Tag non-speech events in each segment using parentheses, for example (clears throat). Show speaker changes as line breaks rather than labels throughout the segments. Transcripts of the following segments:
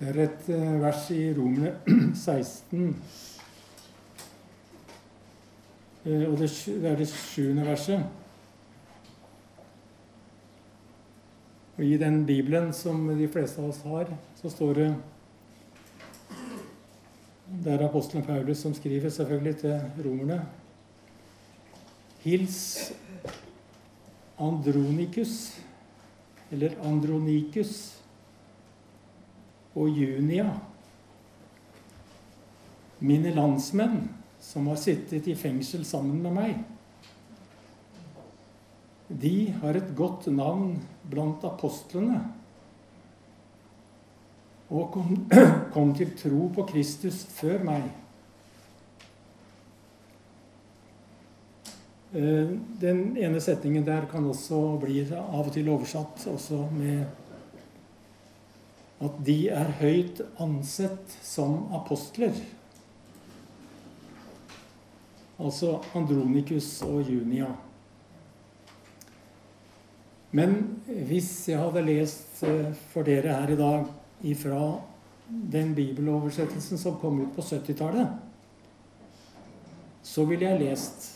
Det er et eh, vers i Romerne (clears throat) 16 eh, Og det er det sjuende verset. Og I den Bibelen som de fleste av oss har, så står det Det er apostelen Paulus som skriver selvfølgelig til romerne. Hils Andronikus, eller Andronikus, og Junia, mine landsmenn som har sittet i fengsel sammen med meg. De har et godt navn blant apostlene og kom, (clears throat) kom til tro på Kristus før meg. Eh, den ene setningen der kan også bli av og til oversatt også med at de er høyt ansett som apostler. Altså Andronikus og Junia. Men hvis jeg hadde lest eh, for dere her i dag ifra den bibeloversettelsen som kom ut på 70-tallet, så ville jeg lest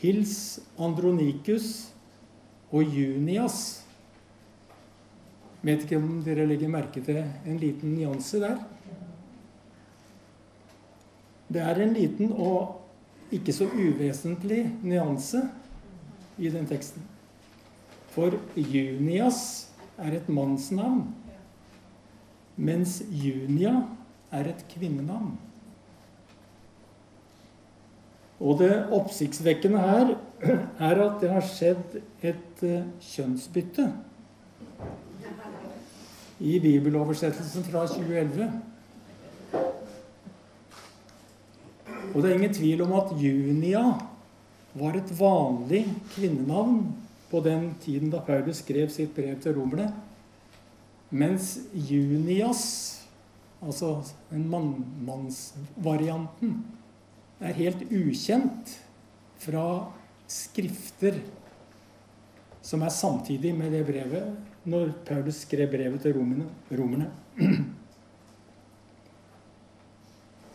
Hils Andronikus og Junias. Vet ikke om dere legger merke til en liten nyanse der. Det er en liten og ikke så uvesentlig nyanse i den teksten. For Junias er et mannsnavn, mens Junia er et kvinnenavn. Og det oppsiktsvekkende her er at det har skjedd et eh, kjønnsbytte i bibeloversettelsen fra 2011. Og det er ingen tvil om at Junia var et vanlig kvinnenavn på den tiden da Paulus skrev sitt brev til romerne. Mens Junias, altså den mannsvarianten, er helt ukjent fra skrifter som er samtidig med det brevet når Paulus skrev brevet til romerne. romerne.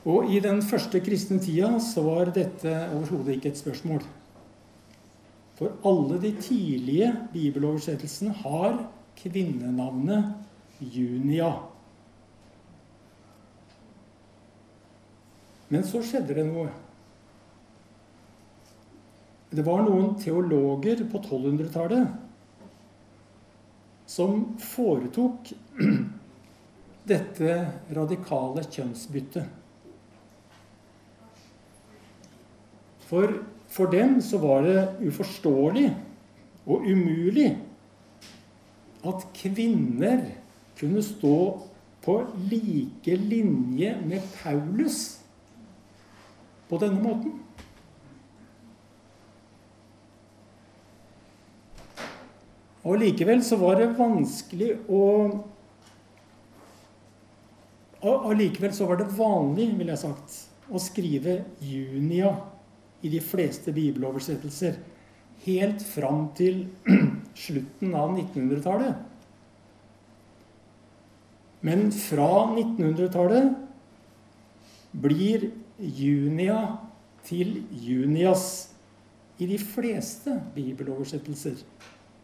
Og i den første kristne tida så var dette overhodet ikke et spørsmål. For alle de tidlige bibeloversettelsene har kvinnenavnet Junia. Men så skjedde det noe. Det var noen teologer på 1200-tallet som foretok (clears throat) dette radikale kjønnsbyttet. For for dem så var det uforståelig og umulig at kvinner kunne stå på like linje med Paulus på denne måten. Og likevel så var det vanskelig å Allikevel så var det vanlig, ville jeg sagt, å skrive Junia i de fleste bibeloversettelser helt fram til (clears throat) slutten av 1900-tallet. Men fra 1900-tallet blir Junia til Junias i de fleste bibeloversettelser.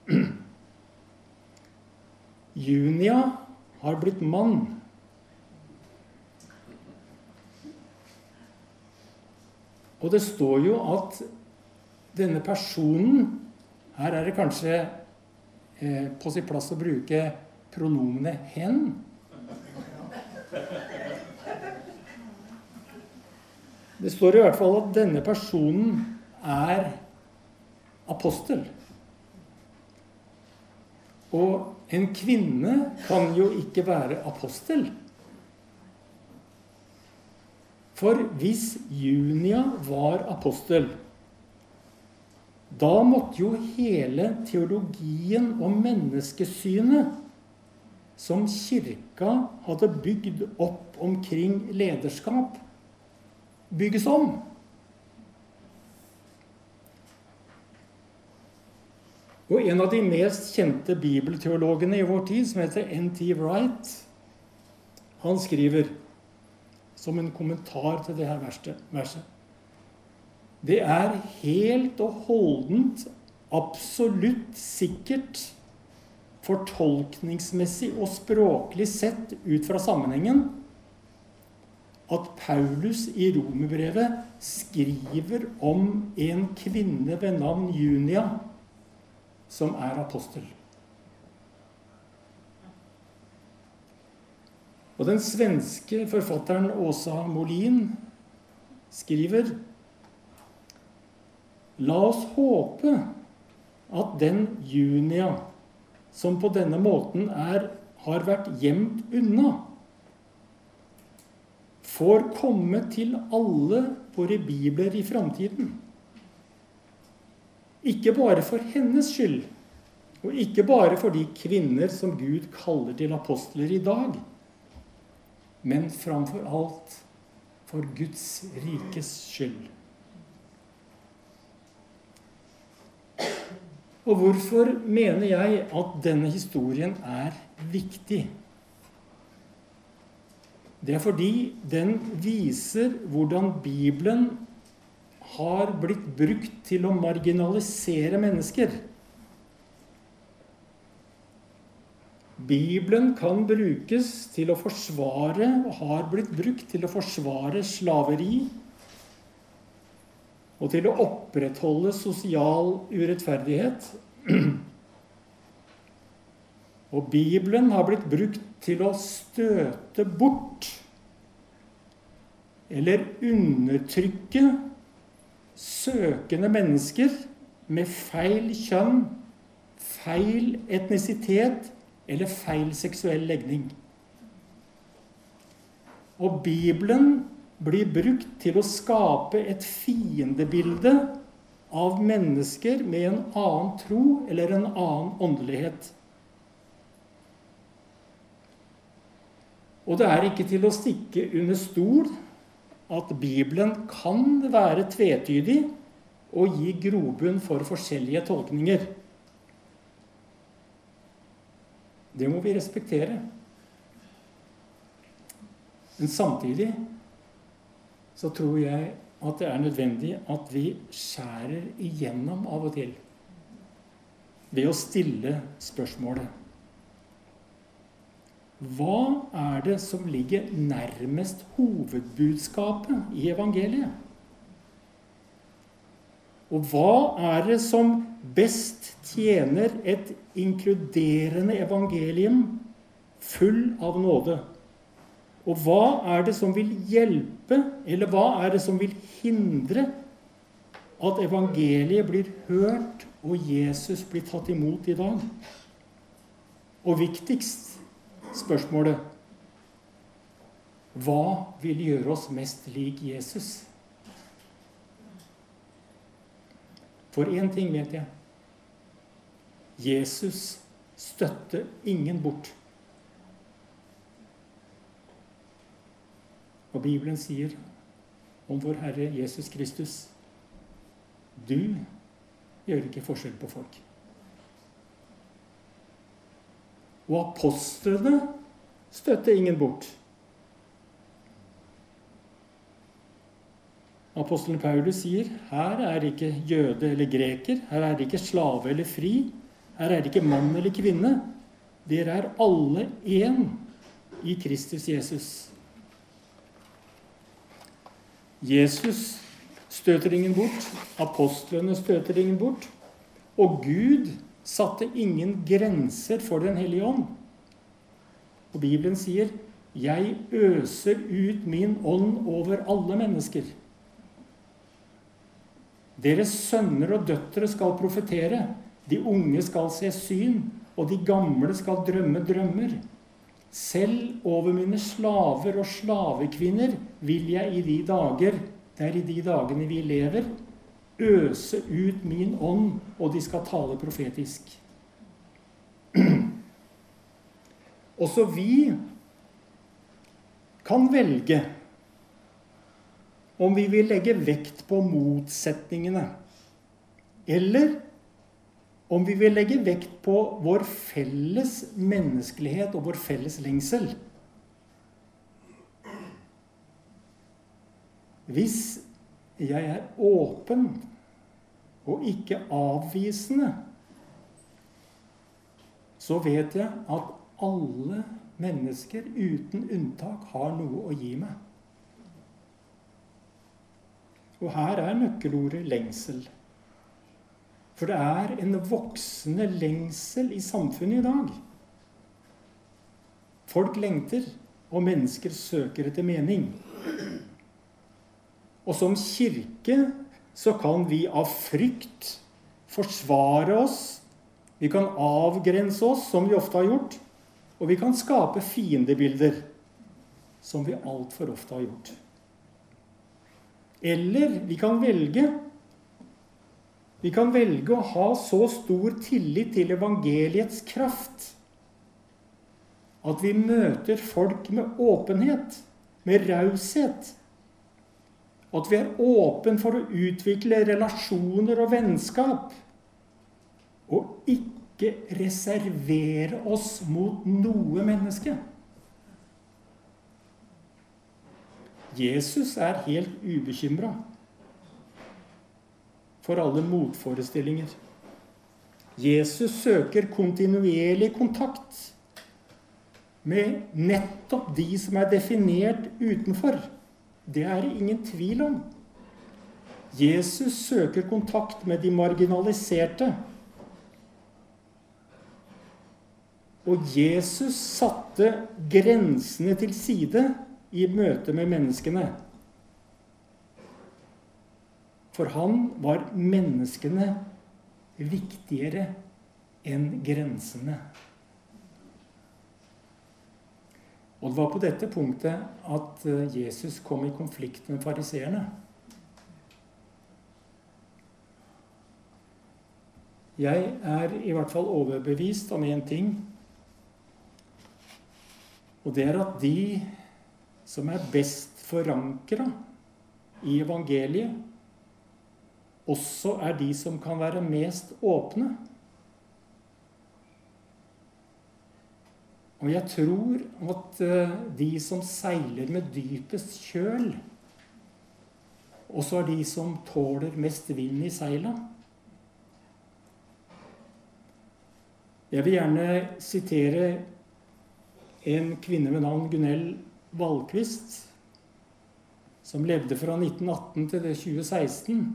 (clears throat) Junia har blitt mann Og det står jo at denne personen Her er det kanskje eh, på sin plass å bruke pronomenet 'hen'. Det står i hvert fall at denne personen er apostel. Og en kvinne kan jo ikke være apostel. For hvis Junia var apostel, da måtte jo hele teologien og menneskesynet som kirka hadde bygd opp omkring lederskap, bygges om. Og en av de mest kjente bibelteologene i vår tid, som heter N.T. Wright, han skriver som en kommentar til det her verset. Det er helt og holdent, absolutt sikkert, fortolkningsmessig og språklig sett ut fra sammenhengen, at Paulus i romerbrevet skriver om en kvinne ved navn Junia som er apostel. Og den svenske forfatteren Åsa Molin skriver La oss håpe at den Junia som på denne måten er, har vært gjemt unna, får komme til alle våre bibler i framtiden. Ikke bare for hennes skyld, og ikke bare for de kvinner som Gud kaller til apostler i dag men framfor alt for Guds rikes skyld. Og hvorfor mener jeg at denne historien er viktig? Det er fordi den viser hvordan Bibelen har blitt brukt til å marginalisere mennesker. Bibelen kan brukes til å forsvare, og har blitt brukt til å forsvare slaveri og til å opprettholde sosial urettferdighet. (clears throat) Og Bibelen har blitt brukt til å støte bort eller undertrykke søkende mennesker med feil kjønn, feil etnisitet eller feil seksuell legning. Og Bibelen blir brukt til å skape et fiendebilde av mennesker med en annen tro eller en annen åndelighet. Og det er ikke til å stikke under stol at Bibelen kan være tvetydig og gi grobunn for forskjellige tolkninger. Det må vi respektere. Men samtidig så tror jeg at det er nødvendig at vi skjærer igjennom av og til ved å stille spørsmålet Hva er det som ligger nærmest hovedbudskapet i evangeliet? Og hva er det som best tjener et inkluderende evangelium full av nåde? Og hva er det som vil hjelpe, eller hva er det som vil hindre at evangeliet blir hørt og Jesus blir tatt imot i dag? Og viktigst spørsmålet Hva vil gjøre oss mest lik Jesus? For én ting vet jeg. Jesus støtter ingen bort. Og Bibelen sier om vår Herre Jesus Kristus Du gjør ikke forskjell på folk. Og apostlene støtter ingen bort. Apostelen Paulus sier her er det ikke jøde eller greker, her er det ikke slave eller fri, her er det ikke mann eller kvinne. Dere er alle én i Kristus Jesus. Jesus støter ingen bort, apostlene støter ingen bort, og Gud satte ingen grenser for Den hellige ånd. Og Bibelen sier 'Jeg øser ut min ånd over alle mennesker'. Deres sønner og døtre skal profetere. De unge skal se syn, og de gamle skal drømme drømmer. Selv over mine slaver og slavekvinner vil jeg i de dager, det er i de dagene vi lever, øse ut min ånd, og de skal tale profetisk. (clears throat) Også vi kan velge om vi vil legge vekt på motsetningene, eller om vi vil legge vekt på vår felles menneskelighet og vår felles lengsel. Hvis jeg er åpen og ikke avvisende, så vet jeg at alle mennesker uten unntak har noe å gi meg. Og her er nøkkelordet lengsel. For det er en voksende lengsel i samfunnet i dag. Folk lengter, og mennesker søker etter mening. Og som kirke så kan vi av frykt forsvare oss. Vi kan avgrense oss, som vi ofte har gjort. Og vi kan skape fiendebilder, som vi altfor ofte har gjort. Eller vi kan velge Vi kan velge å ha så stor tillit til evangeliets kraft at vi møter folk med åpenhet, med raushet. At vi er åpen for å utvikle relasjoner og vennskap. Og ikke reservere oss mot noe menneske. Jesus er helt ubekymra for alle motforestillinger. Jesus søker kontinuerlig kontakt med nettopp de som er definert utenfor. Det er det ingen tvil om. Jesus søker kontakt med de marginaliserte. Og Jesus satte grensene til side i møte med menneskene. For han var menneskene viktigere enn grensene. Og det var på dette punktet at eh, Jesus kom i konflikt med fariseerne. Jeg er i hvert fall overbevist om én ting. Og det er at de som er best forankra i evangeliet, også er de som kan være mest åpne. Og jeg tror at eh, de som seiler med dypest kjøl, også er de som tåler mest vind i seila. Jeg vil gjerne sitere en kvinne ved navn Gunell Valkvist, som levde fra 1918 til 2016.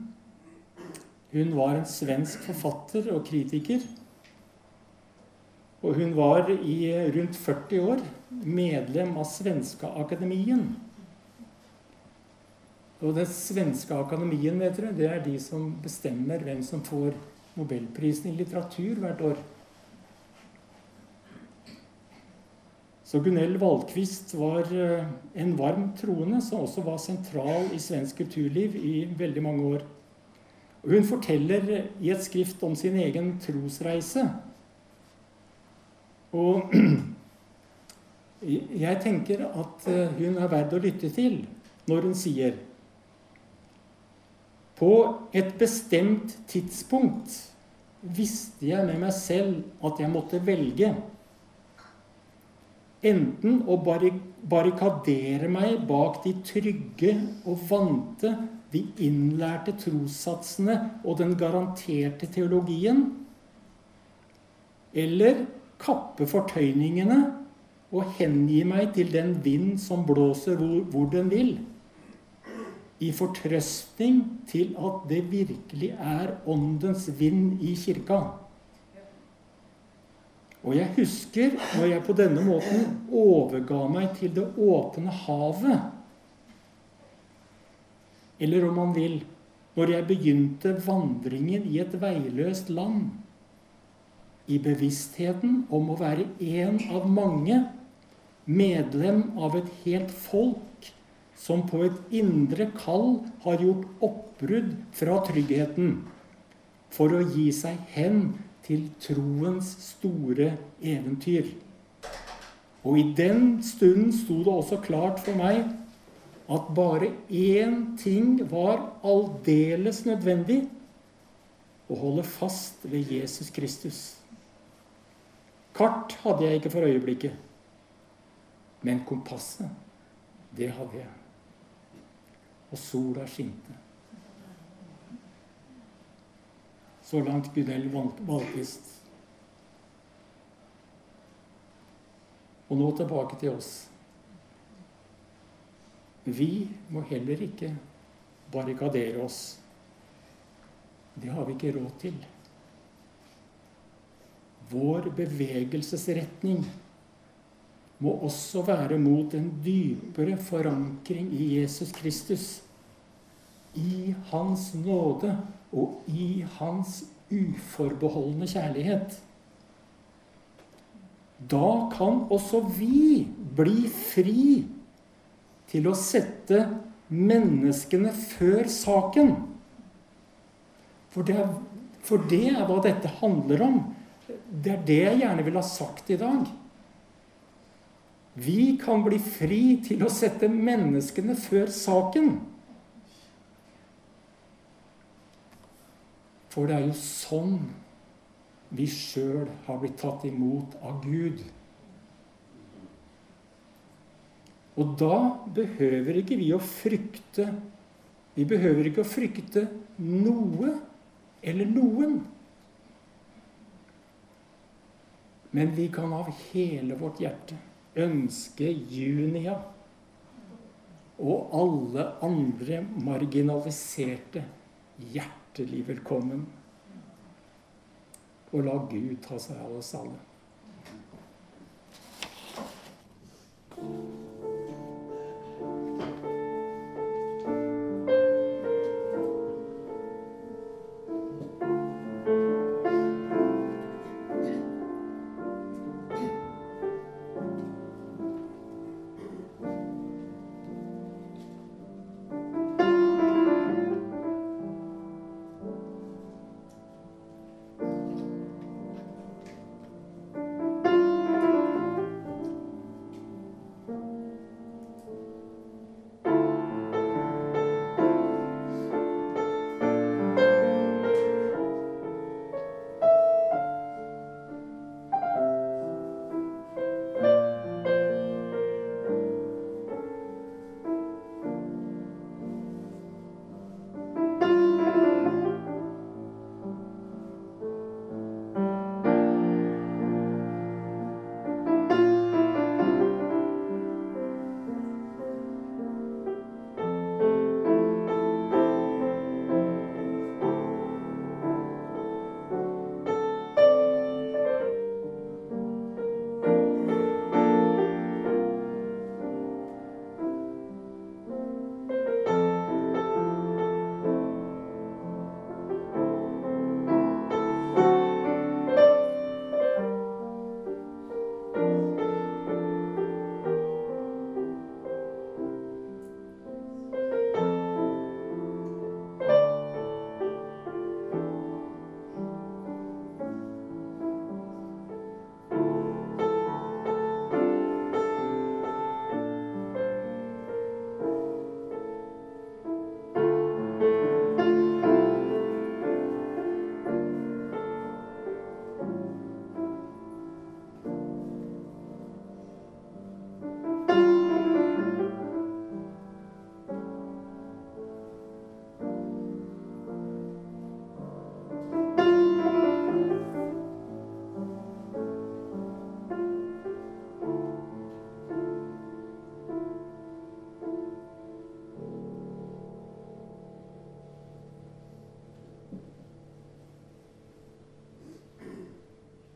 Hun var en svensk forfatter og kritiker. Og hun var i rundt 40 år medlem av Svenskeakademien. Og den svenske akademien vet dere, det er de som bestemmer hvem som får Nobelprisen i litteratur hvert år. Så Gunell Waldquist var eh, en varm troende som også var sentral i svensk kulturliv i veldig mange år. Hun forteller i et skrift om sin egen trosreise. Og (clears throat) jeg tenker at eh, hun er verd å lytte til når hun sier På et bestemt tidspunkt visste jeg med meg selv at jeg måtte velge. Enten å barrikadere meg bak de trygge og vante, de innlærte trossatsene og den garanterte teologien, eller kappe fortøyningene og hengi meg til den vind som blåser hvor, hvor den vil, i fortrøstning til at det virkelig er åndens vind i kirka. Og jeg husker når jeg på denne måten overga meg til det åpne havet. Eller om man vil når jeg begynte vandringen i et veiløst land. I bevisstheten om å være en av mange, medlem av et helt folk som på et indre kall har gjort oppbrudd fra tryggheten for å gi seg hen til troens store eventyr. Og i den stunden sto det også klart for meg at bare én ting var aldeles nødvendig å holde fast ved Jesus Kristus. Kart hadde jeg ikke for øyeblikket, men kompasset, det hadde jeg. og sola skinte. Så langt Gunell Valkvist. Og nå tilbake til oss. Vi må heller ikke barrikadere oss. Det har vi ikke råd til. Vår bevegelsesretning må også være mot en dypere forankring i Jesus Kristus. I Hans nåde og i Hans uforbeholdne kjærlighet. Da kan også vi bli fri til å sette menneskene før saken. For det, er, for det er hva dette handler om. Det er det jeg gjerne vil ha sagt i dag. Vi kan bli fri til å sette menneskene før saken. For det er jo sånn vi sjøl har blitt tatt imot av Gud. Og da behøver ikke vi å frykte Vi behøver ikke å frykte noe eller noen. Men vi kan av hele vårt hjerte ønske Junia og alle andre marginaliserte hjertelig velkommen. Og la Gud ta seg av oss alle.